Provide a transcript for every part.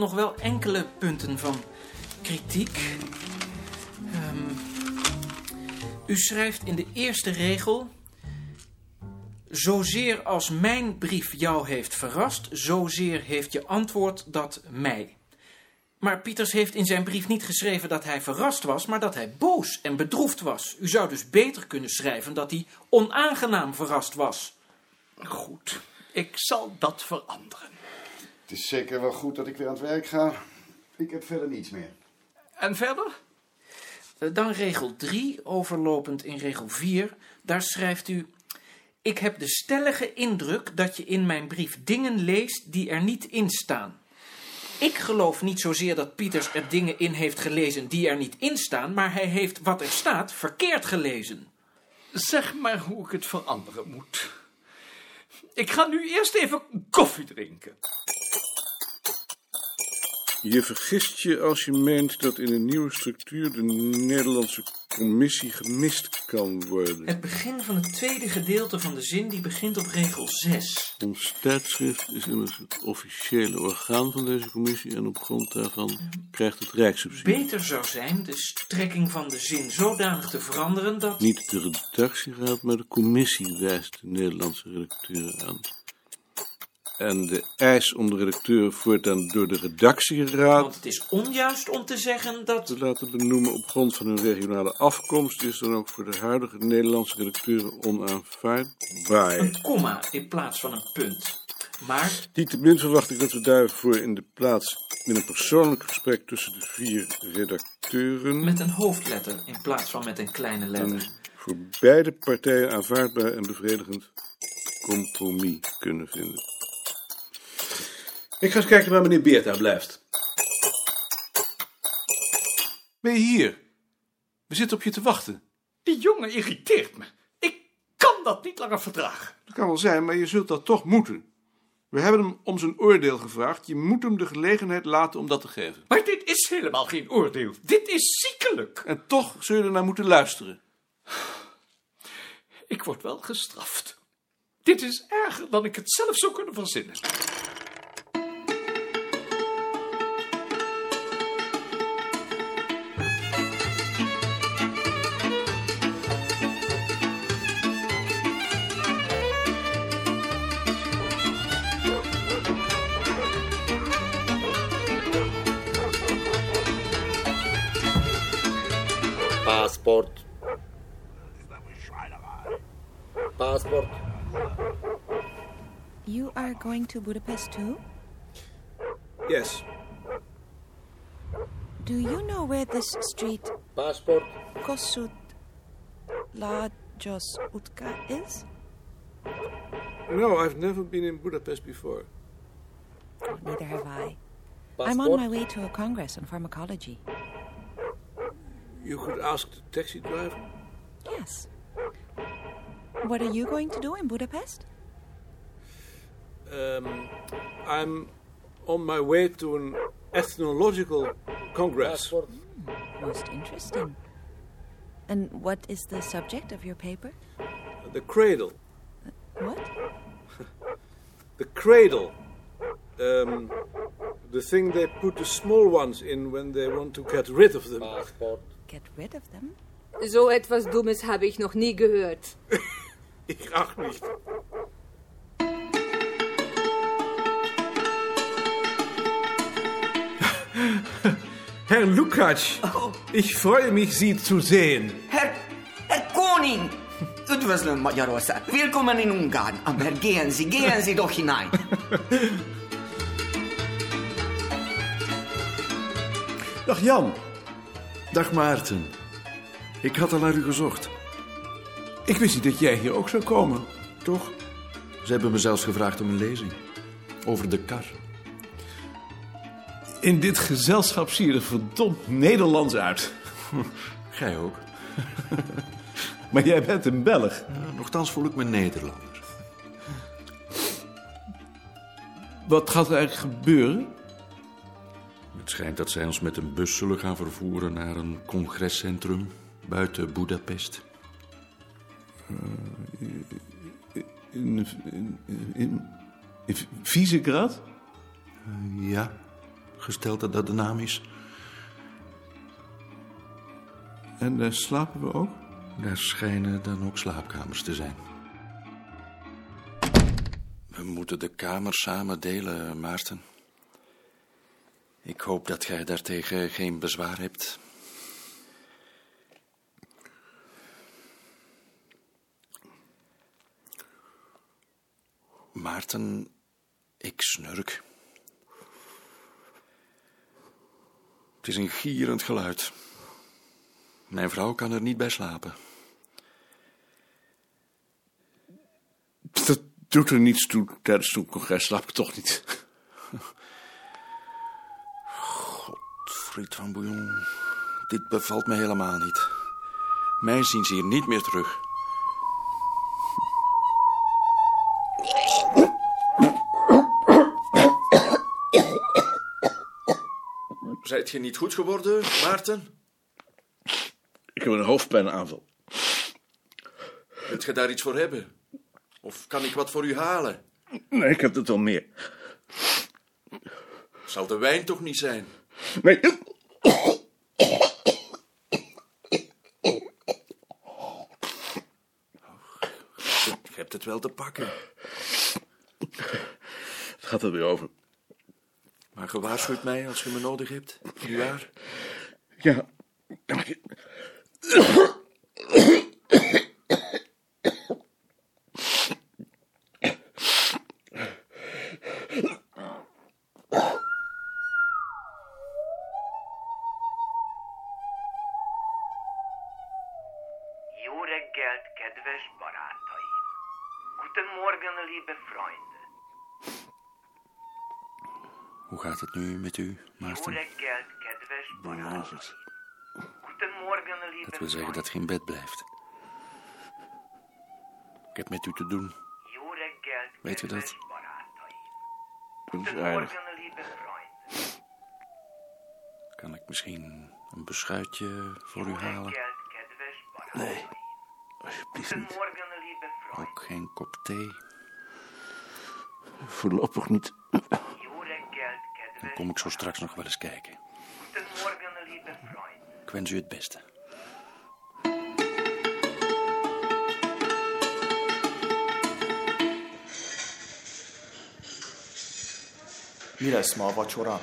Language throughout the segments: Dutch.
Nog wel enkele punten van kritiek. Ehm, u schrijft in de eerste regel... Zozeer als mijn brief jou heeft verrast, zozeer heeft je antwoord dat mij. Maar Pieters heeft in zijn brief niet geschreven dat hij verrast was, maar dat hij boos en bedroefd was. U zou dus beter kunnen schrijven dat hij onaangenaam verrast was. Goed, ik zal dat veranderen. Het is zeker wel goed dat ik weer aan het werk ga. Ik heb verder niets meer. En verder? Eh, Dan regel 3, overlopend in regel 4. Daar schrijft u... Ik heb de stellige indruk dat je in mijn brief dingen leest die er niet in staan. Ik geloof niet zozeer dat Pieters er dingen in heeft gelezen die er niet in staan, maar hij heeft wat er staat verkeerd gelezen. Zeg maar hoe ik het veranderen moet. Ik ga nu eerst even koffie drinken. Je vergist je als je meent dat in een nieuwe structuur de Nederlandse commissie gemist kan worden. Het begin van het tweede gedeelte van de zin die begint op regel 6. Ons tijdschrift is immers het officiële orgaan van deze commissie en op grond daarvan krijgt het rijkssubsidie. Beter zou zijn de strekking van de zin zodanig te veranderen dat... Niet de redactieraad, maar de commissie wijst de Nederlandse redacteuren aan. En de eis om de redacteur voortaan door de redactieraad Want het is onjuist om te zeggen dat... te laten benoemen op grond van hun regionale afkomst is dan ook voor de huidige Nederlandse redacteuren onaanvaardbaar. Een komma in plaats van een punt. Maar Niettemin verwacht ik dat we daarvoor in de plaats in een persoonlijk gesprek tussen de vier redacteuren met een hoofdletter in plaats van met een kleine letter. voor beide partijen aanvaardbaar en bevredigend compromis kunnen vinden. Ik ga eens kijken waar meneer Beerta blijft. Ben je hier? We zitten op je te wachten. Die jongen irriteert me. Ik kan dat niet langer verdragen. Dat kan wel zijn, maar je zult dat toch moeten. We hebben hem om zijn oordeel gevraagd. Je moet hem de gelegenheid laten om dat te geven. Maar dit is helemaal geen oordeel. Dit is ziekelijk. En toch zul je ernaar moeten luisteren. Ik word wel gestraft. Dit is erger dan ik het zelf zou kunnen verzinnen. Passport. Passport. You are going to Budapest too? Yes. Do you know where this street Passport. Kossuth Lajos Utka is? No, I've never been in Budapest before. Neither have I. Passport. I'm on my way to a congress on pharmacology. You could ask the taxi driver. Yes. What are you going to do in Budapest? Um, I'm on my way to an ethnological congress. Passport. Most interesting. And what is the subject of your paper? The cradle. What? The cradle. Um, the thing they put the small ones in when they want to get rid of them. Passport. Get rid of them? So etwas Dummes habe ich noch nie gehört. Ich auch nicht. Herr Lukács, ich freue mich, Sie zu sehen. Herr, Herr Koning! Üdvözlöm Magyarország! Willkommen in Ungarn! Aber gehen Sie, gehen Sie doch hinein! Dag Jan. Dag Maarten. Ik had al naar u gezocht. Ik wist niet dat jij hier ook zou komen. Toch? Ze hebben me zelfs gevraagd om een lezing. Over de kar. In dit gezelschap zie je er verdomd Nederlands uit. Gij ook. Maar jij bent een Belg. Ja, nochtans voel ik me Nederlander. Wat gaat er eigenlijk gebeuren? Het schijnt dat zij ons met een bus zullen gaan vervoeren naar een congrescentrum buiten Budapest. In, in, in, in Visegrad? Ja, gesteld dat dat de naam is. En daar slapen we ook? Daar schijnen dan ook slaapkamers te zijn. We moeten de kamer samen delen, Maarten. Ik hoop dat jij daartegen geen bezwaar hebt. Maarten, ik snurk. Het is een gierend geluid. Mijn vrouw kan er niet bij slapen. Dat doet er niets toe. Tijdens zo'n congres slaap ik toch niet. Van Bouillon, dit bevalt me helemaal niet. Mij zien ze hier niet meer terug. Zijt je niet goed geworden, Maarten? Ik heb een hoofdpijnaanval. Wilt je daar iets voor hebben? Of kan ik wat voor u halen? Nee, ik heb het al meer. Zal de wijn toch niet zijn? Nee. Je hebt het wel te pakken. Het gaat er weer over. Maar gewaarschuwt mij als je me nodig hebt, nietwaar? Ja. Hoe gaat het nu met u, Maarten? reggelt, kedves barátaim! Guten Morgen, liebe Dat wil zeggen dat je in bed blijft. Ik heb met u te doen. Weet u dat? kedves barátaim! Dat is Guten aardig. Morgen, liebe Freunde! Kan ik misschien een beschuitje voor u halen? Nee, alsjeblieft niet. Ook geen kop thee. Voorlopig niet. Kom ik zo straks nog wel eens kijken. Guten Morgen, liebe Freunde! Ik wens u het beste. Mi lesz ma a vacsora?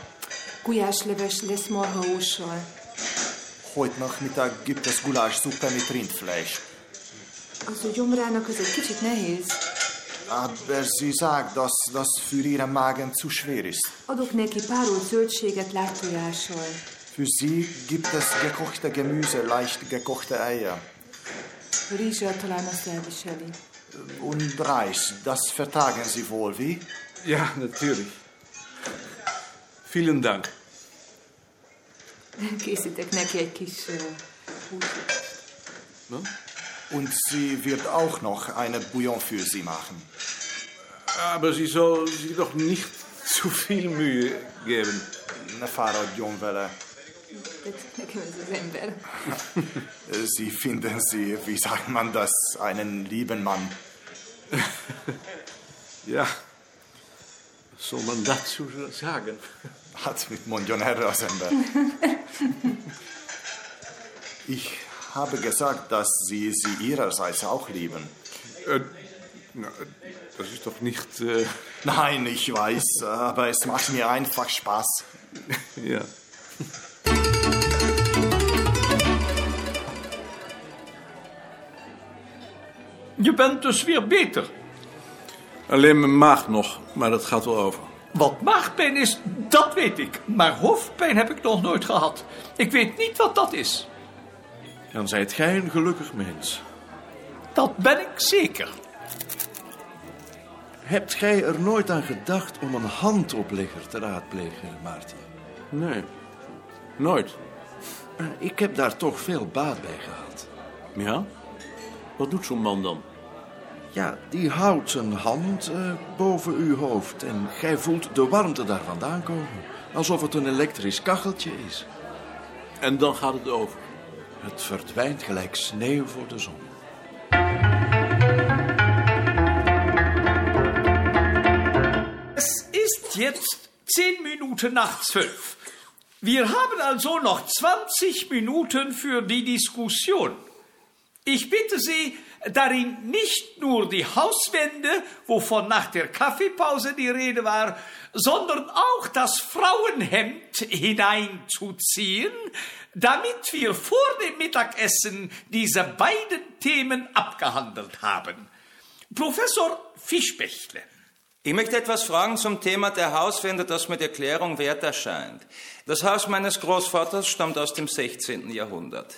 Gulyásleves lesz marhahússal. Heute Nachmittag gibt es Gulaschsuppe mit Rindfleisch. Az, hogy gyomrának, az egy kicsit nehéz. Aber sie sagt, dass das für ihren Magen zu schwer ist. Adok neki párolt zöldséget látojással. Für sie gibt es gekochte Gemüse, leicht gekochte Eier. Rizsal talán azt elviseli. Und Reis, das vertagen sie wohl, wie? Ja, natuurlijk. Vielen Dank. Készítek neki egy kis uh, húsot. Und sie wird auch noch eine Bouillon für sie machen. Aber sie soll sich doch nicht zu viel Mühe geben. Ne fáradjon vele. Sie finden sie, wie sagt man das, einen lieben Mann. Ja. Was soll man dazu sagen? Hát mit mondjon erre az ember? Ich habe gesagt, dass Sie sie ihrerseits auch lieben. Äh, das ist doch nicht... Äh, Nein, ich weiß, aber es macht mir einfach Spaß. ja. Je bent dus weer beter. Alleen mijn maag nog, maar dat gaat wel over. Wat maagpijn is, dat weet ik. Maar hoofdpijn heb ik nog nooit gehad. Ik weet niet wat dat is. Dan zijt gij een gelukkig mens. Dat ben ik zeker. Hebt gij er nooit aan gedacht om een handoplegger te raadplegen, Maarten? Nee, nooit. Ik heb daar toch veel baat bij gehad. Ja? Wat doet zo'n man dan? Ja, die houdt zijn hand eh, boven uw hoofd en gij voelt de warmte daar vandaan komen. Alsof het een elektrisch kacheltje is. En dan gaat het over. Het verdwijnt gelijk sneeuw voor de zon. Jetzt zehn Minuten nach zwölf. Wir haben also noch 20 Minuten für die Diskussion. Ich bitte Sie, darin nicht nur die Hauswände, wovon nach der Kaffeepause die Rede war, sondern auch das Frauenhemd hineinzuziehen, damit wir vor dem Mittagessen diese beiden Themen abgehandelt haben. Professor Fischbächle. Ich möchte etwas fragen zum Thema der Hauswände, das mit Erklärung wert erscheint. Das Haus meines Großvaters stammt aus dem 16. Jahrhundert.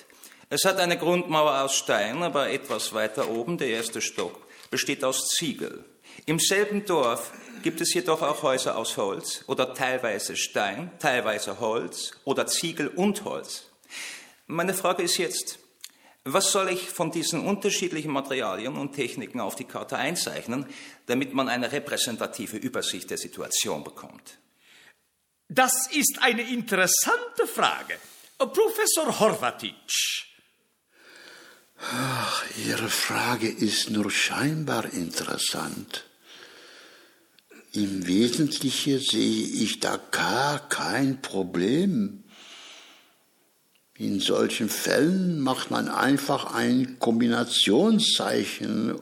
Es hat eine Grundmauer aus Stein, aber etwas weiter oben, der erste Stock, besteht aus Ziegel. Im selben Dorf gibt es jedoch auch Häuser aus Holz oder teilweise Stein, teilweise Holz oder Ziegel und Holz. Meine Frage ist jetzt, was soll ich von diesen unterschiedlichen Materialien und Techniken auf die Karte einzeichnen, damit man eine repräsentative Übersicht der Situation bekommt? Das ist eine interessante Frage. Professor Horvatic. Ach, Ihre Frage ist nur scheinbar interessant. Im Wesentlichen sehe ich da gar kein Problem. In solchen Fällen macht man einfach ein Kombinationszeichen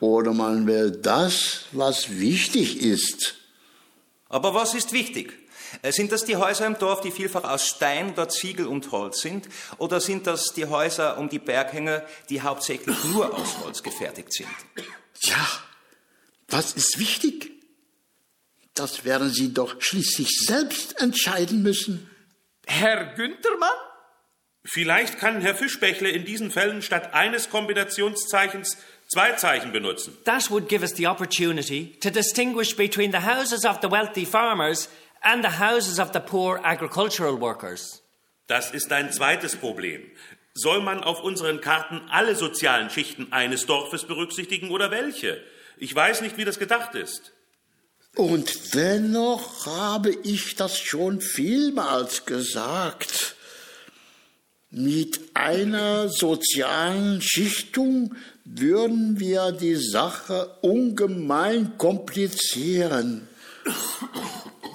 oder man wählt das, was wichtig ist. Aber was ist wichtig? Äh, sind das die Häuser im Dorf, die vielfach aus Stein oder Ziegel und Holz sind? Oder sind das die Häuser um die Berghänge, die hauptsächlich nur aus Holz gefertigt sind? Ja, was ist wichtig? Das werden Sie doch schließlich selbst entscheiden müssen. Herr Günthermann? Vielleicht kann Herr Fischbächle in diesen Fällen statt eines Kombinationszeichens zwei Zeichen benutzen. That would give us the opportunity to distinguish between the houses of the wealthy farmers and the houses of the poor agricultural workers. Das ist ein zweites Problem. Soll man auf unseren Karten alle sozialen Schichten eines Dorfes berücksichtigen oder welche? Ich weiß nicht, wie das gedacht ist. Und dennoch habe ich das schon vielmals gesagt. Mit einer sozialen Schichtung würden wir die Sache ungemein komplizieren.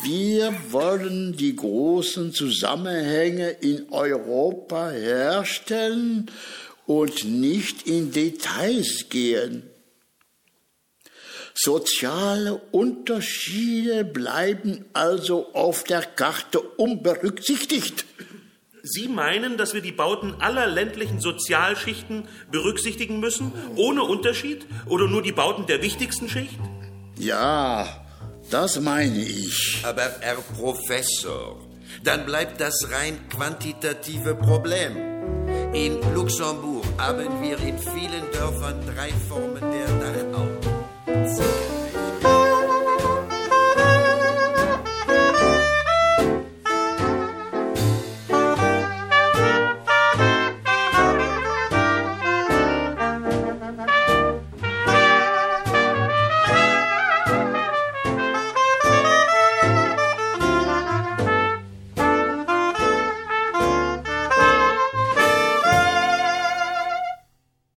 Wir wollen die großen Zusammenhänge in Europa herstellen und nicht in Details gehen. Soziale Unterschiede bleiben also auf der Karte unberücksichtigt. Sie meinen, dass wir die Bauten aller ländlichen Sozialschichten berücksichtigen müssen, ohne Unterschied? Oder nur die Bauten der wichtigsten Schicht? Ja, das meine ich. Aber Herr Professor, dann bleibt das rein quantitative Problem. In Luxemburg haben wir in vielen Dörfern drei Formen der Dachauer.